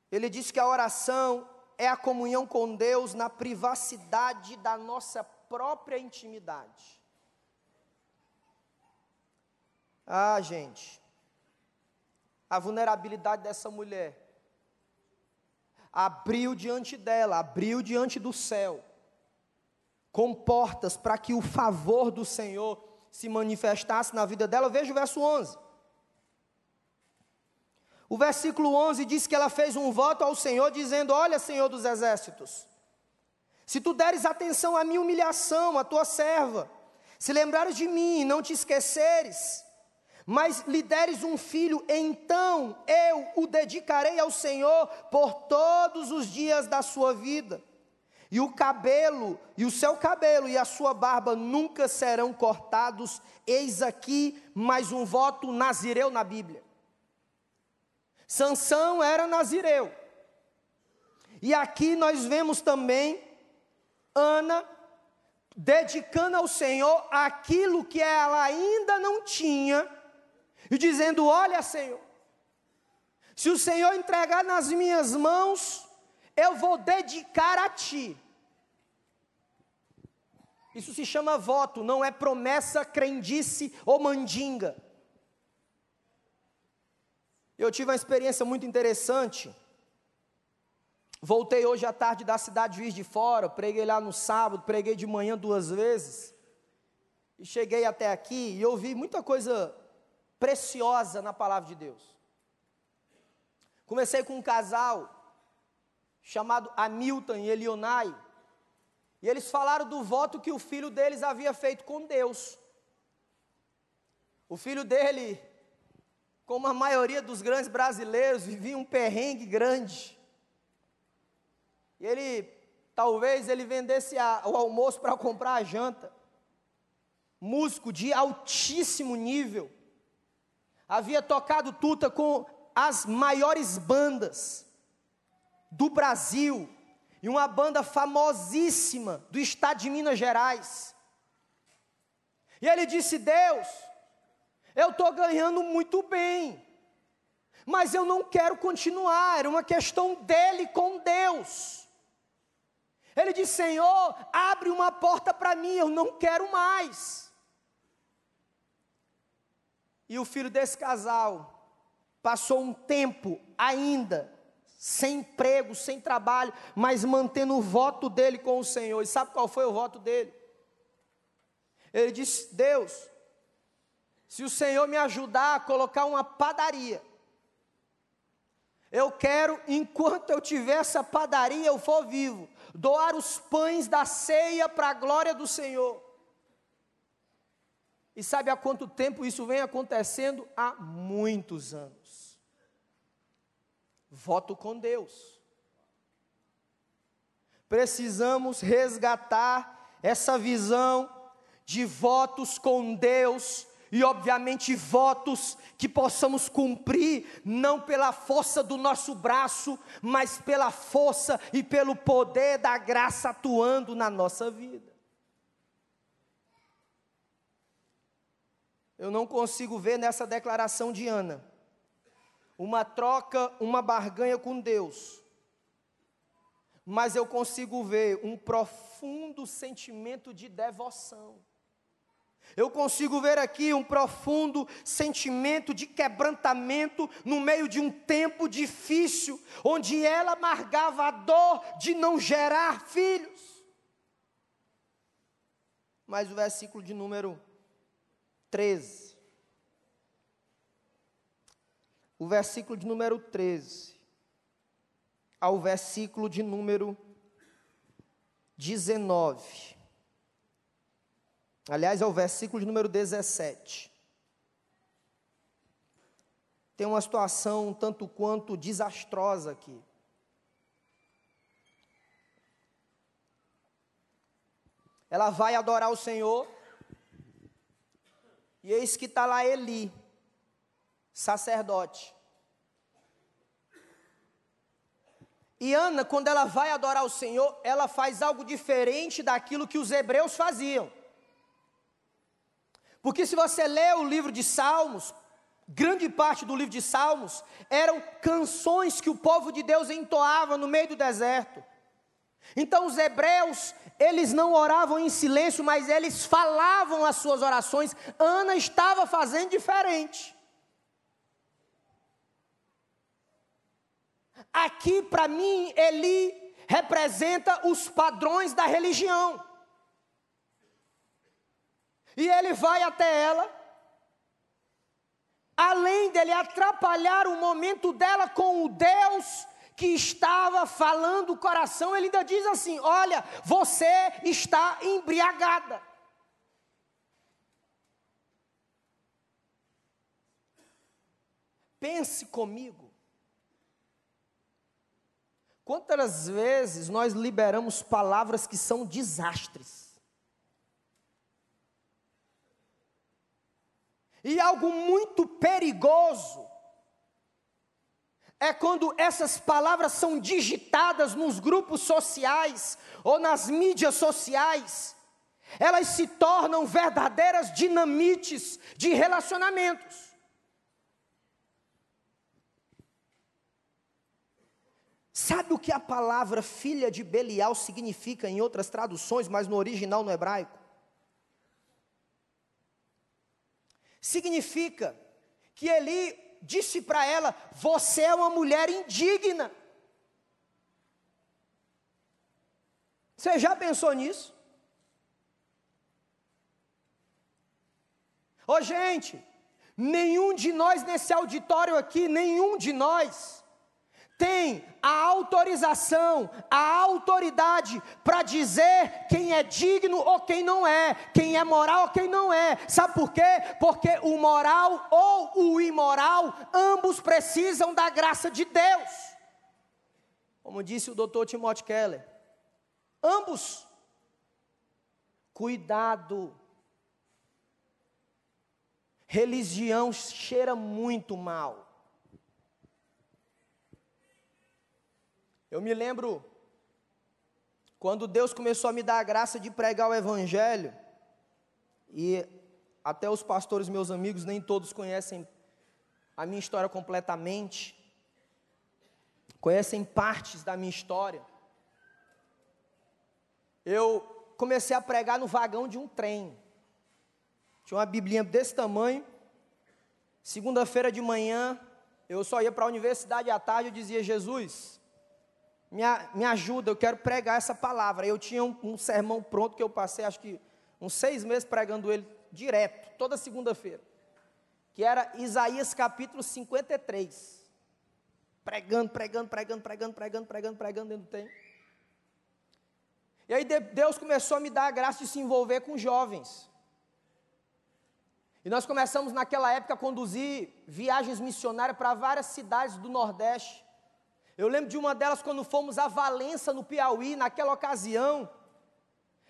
[SPEAKER 1] Ele diz que a oração é a comunhão com Deus na privacidade da nossa própria intimidade. Ah, gente, a vulnerabilidade dessa mulher abriu diante dela, abriu diante do céu, com portas para que o favor do Senhor se manifestasse na vida dela. Veja o verso 11. O versículo 11 diz que ela fez um voto ao Senhor, dizendo: Olha, Senhor dos exércitos, se tu deres atenção à minha humilhação, à tua serva, se lembrares de mim e não te esqueceres, mas lhe deres um filho, então eu o dedicarei ao Senhor por todos os dias da sua vida. E o cabelo, e o seu cabelo e a sua barba nunca serão cortados. Eis aqui mais um voto nazireu na Bíblia. Sansão era nazireu. E aqui nós vemos também Ana dedicando ao Senhor aquilo que ela ainda não tinha, e dizendo: Olha, Senhor, se o Senhor entregar nas minhas mãos, eu vou dedicar a Ti. Isso se chama voto, não é promessa, crendice ou mandinga. Eu tive uma experiência muito interessante. Voltei hoje à tarde da cidade de Juiz de Fora, preguei lá no sábado, preguei de manhã duas vezes. E cheguei até aqui e ouvi muita coisa preciosa na palavra de Deus. Comecei com um casal chamado Hamilton e Elionai. E eles falaram do voto que o filho deles havia feito com Deus. O filho dele, como a maioria dos grandes brasileiros, vivia um perrengue grande. Ele, talvez ele vendesse a, o almoço para comprar a janta. Músico de altíssimo nível. Havia tocado tuta com as maiores bandas do Brasil. E uma banda famosíssima do estado de Minas Gerais. E ele disse: Deus, eu estou ganhando muito bem, mas eu não quero continuar. Era uma questão dele com Deus. Ele diz: Senhor, abre uma porta para mim, eu não quero mais. E o filho desse casal passou um tempo ainda sem emprego, sem trabalho, mas mantendo o voto dele com o Senhor. E sabe qual foi o voto dele? Ele disse: Deus, se o Senhor me ajudar a colocar uma padaria, eu quero, enquanto eu tiver essa padaria, eu for vivo, doar os pães da ceia para a glória do Senhor. E sabe há quanto tempo isso vem acontecendo? Há muitos anos. Voto com Deus. Precisamos resgatar essa visão de votos com Deus e, obviamente, votos que possamos cumprir, não pela força do nosso braço, mas pela força e pelo poder da graça atuando na nossa vida. eu não consigo ver nessa declaração de Ana uma troca, uma barganha com Deus, mas eu consigo ver um profundo sentimento de devoção. Eu consigo ver aqui um profundo sentimento de quebrantamento no meio de um tempo difícil, onde ela amargava a dor de não gerar filhos. Mas o versículo de número 13. O versículo de número 13 ao versículo de número 19. Aliás, é o versículo de número 17. Tem uma situação tanto quanto desastrosa aqui. Ela vai adorar o Senhor, e eis que está lá Eli, sacerdote. E Ana, quando ela vai adorar o Senhor, ela faz algo diferente daquilo que os hebreus faziam. Porque se você lê o livro de Salmos, grande parte do livro de Salmos eram canções que o povo de Deus entoava no meio do deserto. Então os hebreus, eles não oravam em silêncio, mas eles falavam as suas orações. Ana estava fazendo diferente. Aqui, para mim, Eli representa os padrões da religião. E ele vai até ela, além dele atrapalhar o momento dela com o Deus que estava falando o coração, ele ainda diz assim: Olha, você está embriagada. Pense comigo. Quantas vezes nós liberamos palavras que são desastres? E algo muito perigoso é quando essas palavras são digitadas nos grupos sociais ou nas mídias sociais, elas se tornam verdadeiras dinamites de relacionamentos. Sabe o que a palavra filha de Belial significa em outras traduções, mas no original no hebraico? Significa que Eli disse para ela: Você é uma mulher indigna. Você já pensou nisso? Ô oh, gente, nenhum de nós nesse auditório aqui, nenhum de nós, tem a autorização, a autoridade para dizer quem é digno ou quem não é, quem é moral ou quem não é. Sabe por quê? Porque o moral ou o imoral, ambos precisam da graça de Deus. Como disse o doutor Timothy Keller, ambos. Cuidado. Religião cheira muito mal. Eu me lembro quando Deus começou a me dar a graça de pregar o Evangelho, e até os pastores, meus amigos, nem todos conhecem a minha história completamente, conhecem partes da minha história. Eu comecei a pregar no vagão de um trem. Tinha uma biblinha desse tamanho. Segunda-feira de manhã, eu só ia para a universidade à tarde, eu dizia, Jesus, me, me ajuda, eu quero pregar essa palavra. Eu tinha um, um sermão pronto que eu passei, acho que uns seis meses pregando ele direto, toda segunda-feira. Que era Isaías capítulo 53. Pregando, pregando, pregando, pregando, pregando, pregando, pregando dentro do tempo. E aí Deus começou a me dar a graça de se envolver com jovens. E nós começamos naquela época a conduzir viagens missionárias para várias cidades do Nordeste. Eu lembro de uma delas quando fomos a Valença, no Piauí, naquela ocasião,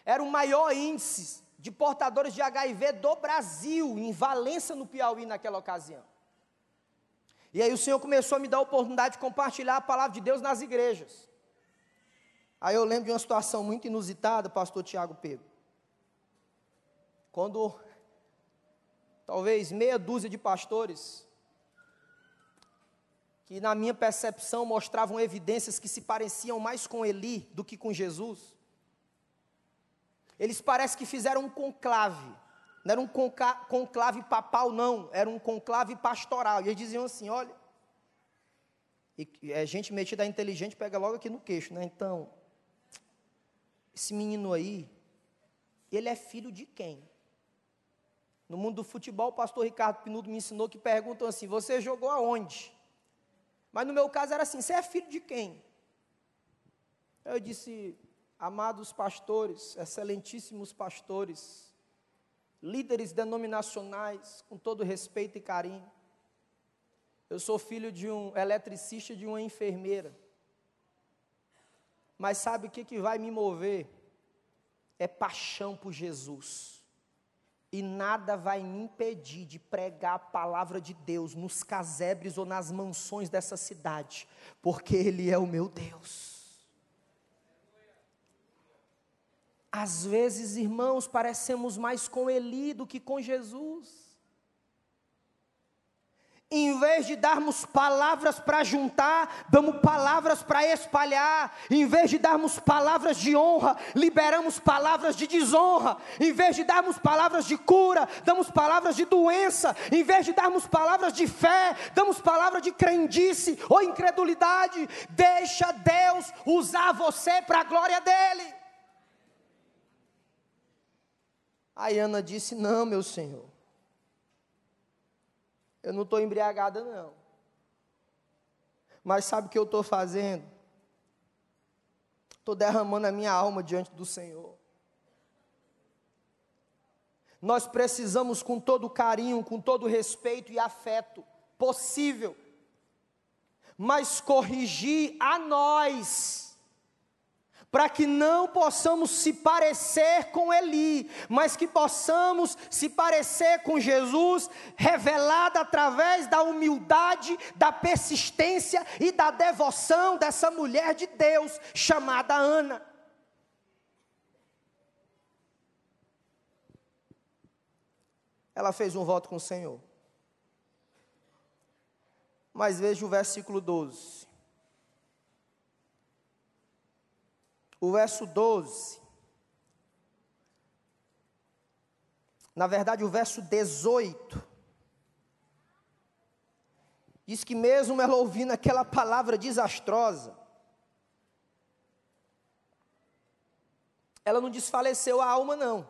[SPEAKER 1] era o maior índice de portadores de HIV do Brasil, em Valença, no Piauí, naquela ocasião. E aí o Senhor começou a me dar a oportunidade de compartilhar a palavra de Deus nas igrejas. Aí eu lembro de uma situação muito inusitada, pastor Tiago Pedro. Quando talvez meia dúzia de pastores, que na minha percepção mostravam evidências que se pareciam mais com Eli do que com Jesus. Eles parecem que fizeram um conclave, não era um conclave papal, não, era um conclave pastoral. E eles diziam assim: olha, e a gente metida inteligente pega logo aqui no queixo, né? Então, esse menino aí, ele é filho de quem? No mundo do futebol, o pastor Ricardo Pinudo me ensinou que perguntam assim: você jogou aonde? Mas no meu caso era assim: você é filho de quem? Eu disse: amados pastores, excelentíssimos pastores, líderes denominacionais, com todo respeito e carinho. Eu sou filho de um eletricista e de uma enfermeira. Mas sabe o que, que vai me mover? É paixão por Jesus. E nada vai me impedir de pregar a palavra de Deus nos casebres ou nas mansões dessa cidade, porque Ele é o meu Deus. Às vezes, irmãos, parecemos mais com Eli do que com Jesus em vez de darmos palavras para juntar, damos palavras para espalhar. Em vez de darmos palavras de honra, liberamos palavras de desonra. Em vez de darmos palavras de cura, damos palavras de doença. Em vez de darmos palavras de fé, damos palavras de crendice ou incredulidade. Deixa Deus usar você para a glória dele. Aí Ana disse: Não, meu Senhor. Eu não estou embriagada, não. Mas sabe o que eu estou fazendo? Estou derramando a minha alma diante do Senhor. Nós precisamos, com todo carinho, com todo respeito e afeto possível, mas corrigir a nós para que não possamos se parecer com Eli, mas que possamos se parecer com Jesus, revelado através da humildade, da persistência e da devoção dessa mulher de Deus chamada Ana. Ela fez um voto com o Senhor. Mas veja o versículo 12. O verso 12. Na verdade, o verso 18. Diz que mesmo ela ouvindo aquela palavra desastrosa, ela não desfaleceu a alma, não.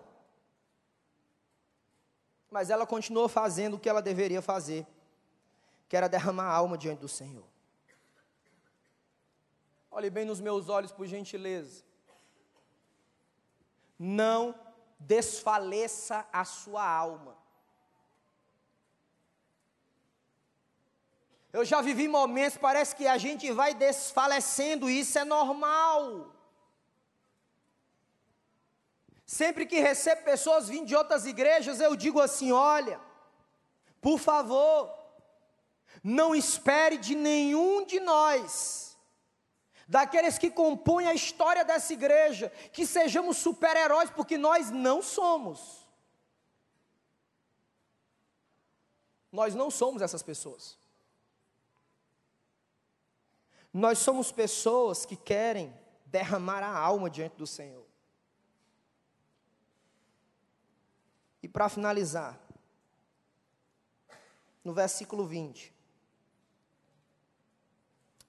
[SPEAKER 1] Mas ela continuou fazendo o que ela deveria fazer, que era derramar a alma diante do Senhor. Olhe bem nos meus olhos, por gentileza. Não desfaleça a sua alma. Eu já vivi momentos, parece que a gente vai desfalecendo, e isso é normal. Sempre que recebo pessoas vindo de outras igrejas, eu digo assim: olha, por favor, não espere de nenhum de nós daqueles que compõem a história dessa igreja, que sejamos super-heróis, porque nós não somos. Nós não somos essas pessoas. Nós somos pessoas que querem derramar a alma diante do Senhor. E para finalizar, no versículo 20,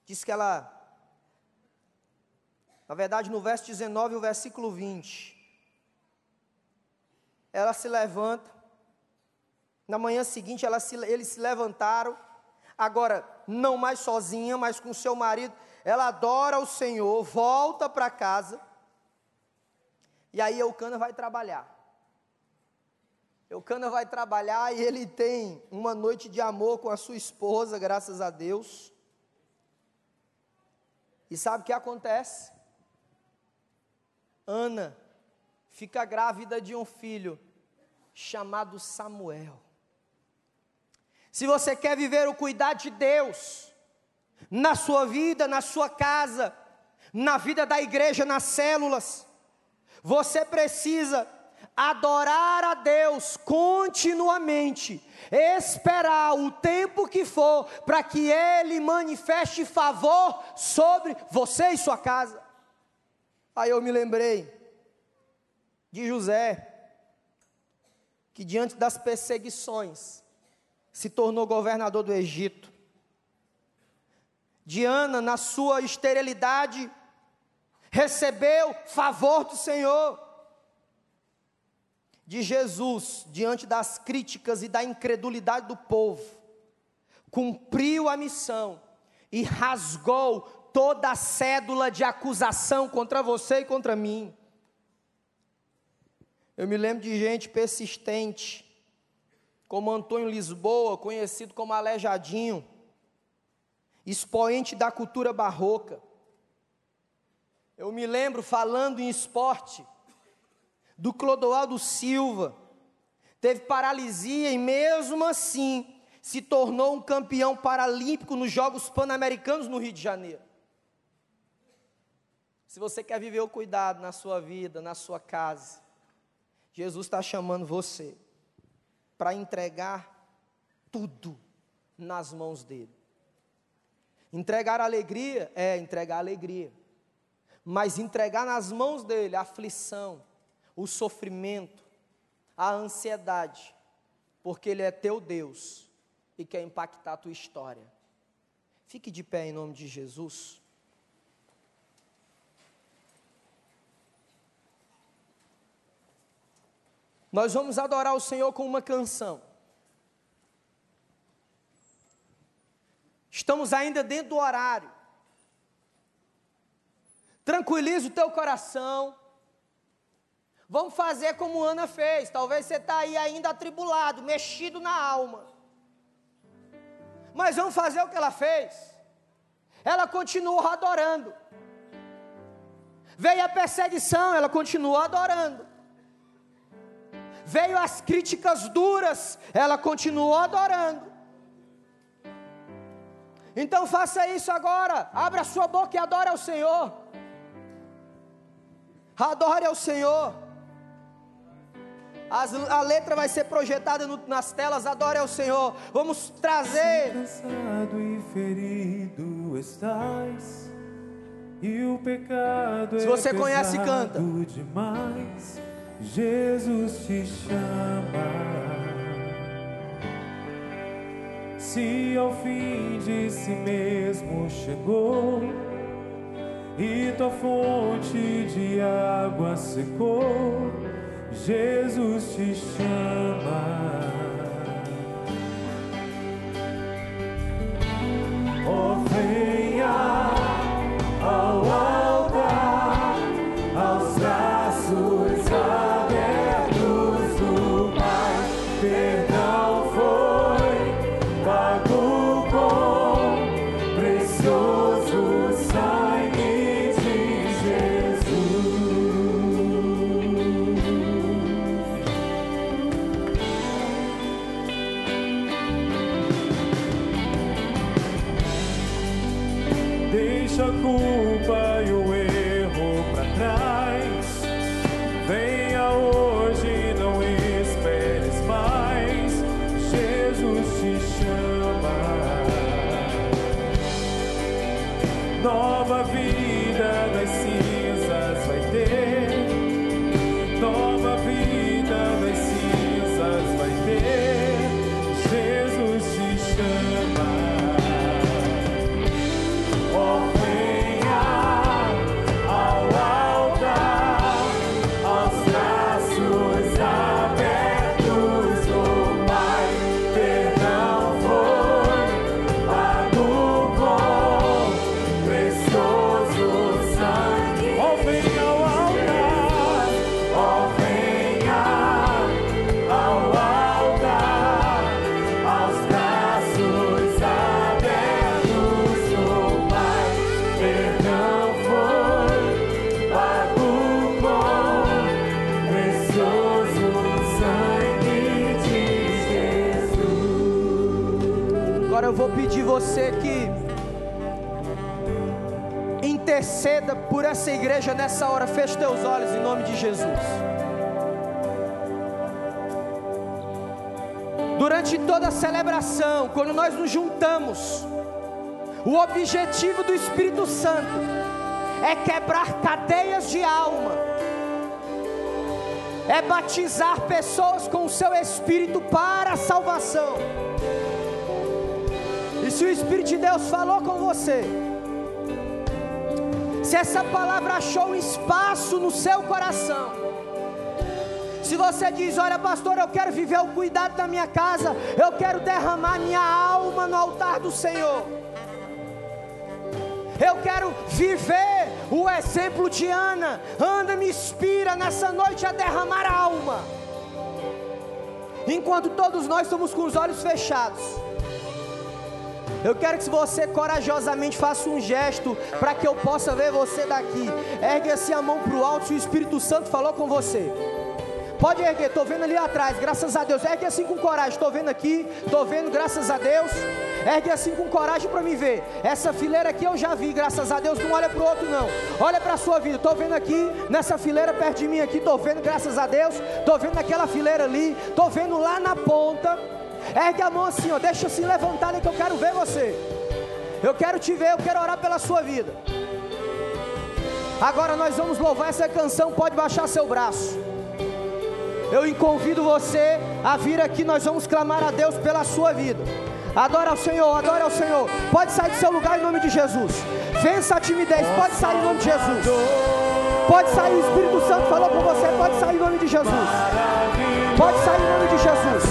[SPEAKER 1] diz que ela na verdade, no verso 19 e o versículo 20. Ela se levanta. Na manhã seguinte, se, eles se levantaram. Agora, não mais sozinha, mas com seu marido. Ela adora o Senhor, volta para casa. E aí Eucana vai trabalhar. Eucana vai trabalhar e ele tem uma noite de amor com a sua esposa, graças a Deus. E sabe o que acontece? Ana fica grávida de um filho chamado Samuel. Se você quer viver o cuidado de Deus na sua vida, na sua casa, na vida da igreja, nas células, você precisa adorar a Deus continuamente, esperar o tempo que for para que Ele manifeste favor sobre você e sua casa. Aí eu me lembrei de José, que diante das perseguições se tornou governador do Egito. Diana, na sua esterilidade, recebeu favor do Senhor de Jesus diante das críticas e da incredulidade do povo, cumpriu a missão e rasgou toda a cédula de acusação contra você e contra mim. Eu me lembro de gente persistente, como Antônio Lisboa, conhecido como Aleijadinho, expoente da cultura barroca. Eu me lembro falando em esporte, do Clodoaldo Silva, teve paralisia e mesmo assim se tornou um campeão paralímpico nos Jogos Pan-Americanos no Rio de Janeiro. Se você quer viver o cuidado na sua vida, na sua casa, Jesus está chamando você para entregar tudo nas mãos dele. Entregar alegria é entregar alegria, mas entregar nas mãos dele a aflição, o sofrimento, a ansiedade, porque Ele é teu Deus e quer impactar a tua história. Fique de pé em nome de Jesus. Nós vamos adorar o Senhor com uma canção. Estamos ainda dentro do horário. Tranquiliza o teu coração. Vamos fazer como Ana fez. Talvez você está aí ainda atribulado, mexido na alma. Mas vamos fazer o que ela fez. Ela continuou adorando. Veio a perseguição, ela continuou adorando. Veio as críticas duras, ela continuou adorando. Então faça isso agora. Abra sua boca e adore ao Senhor. Adore ao Senhor. As, a letra vai ser projetada no, nas telas. Adore ao Senhor. Vamos trazer.
[SPEAKER 2] Cansado e ferido estás, e o pecado
[SPEAKER 1] Se você é conhece, canta.
[SPEAKER 2] Demais, Jesus te chama. Se ao fim de si mesmo chegou e tua fonte de água secou Jesus te chama.
[SPEAKER 1] Durante toda a celebração, quando nós nos juntamos, o objetivo do Espírito Santo é quebrar cadeias de alma, é batizar pessoas com o seu Espírito para a salvação. E se o Espírito de Deus falou com você, se essa palavra achou espaço no seu coração, você diz, olha pastor, eu quero viver o cuidado da minha casa, eu quero derramar minha alma no altar do Senhor. Eu quero viver o exemplo de Ana. Ana me inspira nessa noite a derramar a alma. Enquanto todos nós estamos com os olhos fechados. Eu quero que você corajosamente faça um gesto para que eu possa ver você daqui. Ergue assim a mão para o alto se o Espírito Santo falou com você. Pode erguer, estou vendo ali atrás, graças a Deus. Ergue assim com coragem, estou vendo aqui, estou vendo, graças a Deus. Ergue assim com coragem para me ver. Essa fileira aqui eu já vi, graças a Deus. Não olha para o outro, não. Olha para a sua vida. Estou vendo aqui, nessa fileira perto de mim aqui, estou vendo, graças a Deus. Estou vendo naquela fileira ali, estou vendo lá na ponta. Ergue a mão assim, ó. Deixa assim levantada que eu quero ver você. Eu quero te ver, eu quero orar pela sua vida. Agora nós vamos louvar essa canção. Pode baixar seu braço. Eu convido você a vir aqui, nós vamos clamar a Deus pela sua vida. Adora ao Senhor, adora ao Senhor. Pode sair do seu lugar em nome de Jesus. Vença a timidez, pode sair em nome de Jesus. Pode sair, o Espírito Santo falou com você, pode sair em nome de Jesus. Pode sair em nome de Jesus.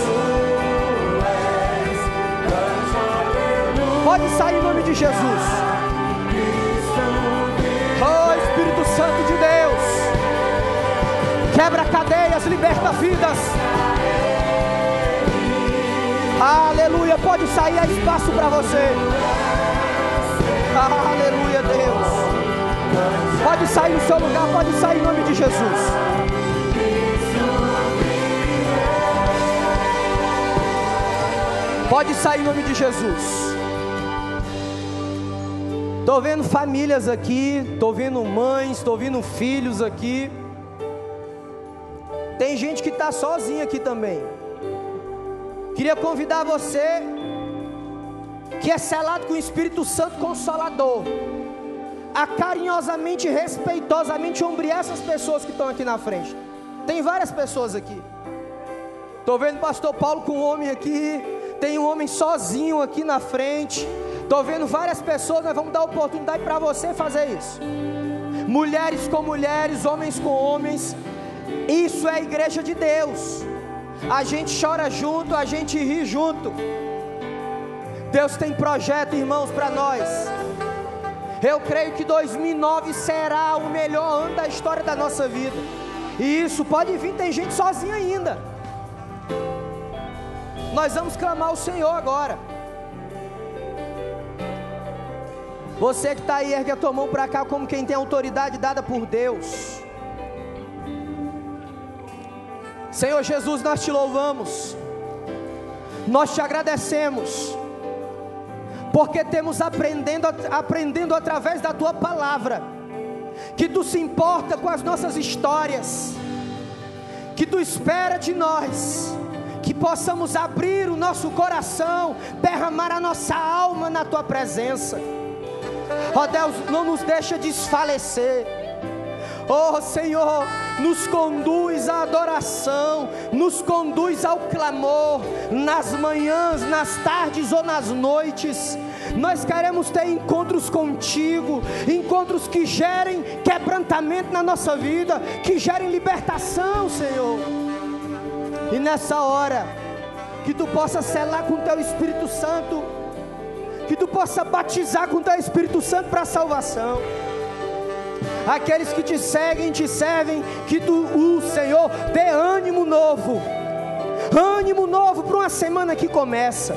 [SPEAKER 1] Pode sair em nome de Jesus. Oh Espírito Santo de Deus. Quebra cadeias, liberta vidas. Aleluia. Pode sair, há espaço para você. Aleluia, Deus. Pode sair no seu lugar, pode sair em nome de Jesus. Pode sair em nome de Jesus. Estou vendo famílias aqui, estou vendo mães, estou vendo filhos aqui. Está sozinha aqui também. Queria convidar você, que é selado com o Espírito Santo Consolador, a carinhosamente, respeitosamente ombrear essas pessoas que estão aqui na frente. Tem várias pessoas aqui. Estou vendo o pastor Paulo com um homem aqui. Tem um homem sozinho aqui na frente. Estou vendo várias pessoas. Nós vamos dar oportunidade para você fazer isso. Mulheres com mulheres, homens com homens. Isso é a igreja de Deus. A gente chora junto, a gente ri junto. Deus tem projeto, irmãos, para nós. Eu creio que 2009 será o melhor ano da história da nossa vida. E isso pode vir, tem gente sozinha ainda. Nós vamos clamar ao Senhor agora. Você que está aí, ergue a tua mão para cá como quem tem autoridade dada por Deus. Senhor Jesus, nós te louvamos, nós te agradecemos, porque temos aprendendo, aprendendo através da tua palavra, que tu se importa com as nossas histórias, que tu espera de nós, que possamos abrir o nosso coração, derramar a nossa alma na tua presença. Ó oh Deus, não nos deixa desfalecer. Oh Senhor, nos conduz à adoração, nos conduz ao clamor, nas manhãs, nas tardes ou nas noites. Nós queremos ter encontros contigo, encontros que gerem quebrantamento na nossa vida, que gerem libertação, Senhor. E nessa hora, que tu possa selar com teu Espírito Santo, que tu possa batizar com teu Espírito Santo para a salvação aqueles que te seguem, te servem, que tu, o Senhor dê ânimo novo, ânimo novo para uma semana que começa,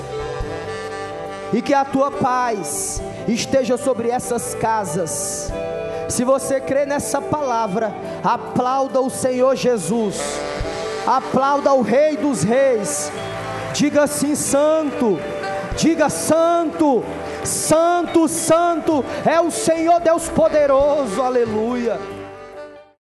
[SPEAKER 1] e que a tua paz esteja sobre essas casas. Se você crê nessa palavra, aplauda o Senhor Jesus, aplauda o Rei dos Reis, diga assim: Santo, diga Santo, Santo, Santo é o Senhor Deus poderoso, aleluia.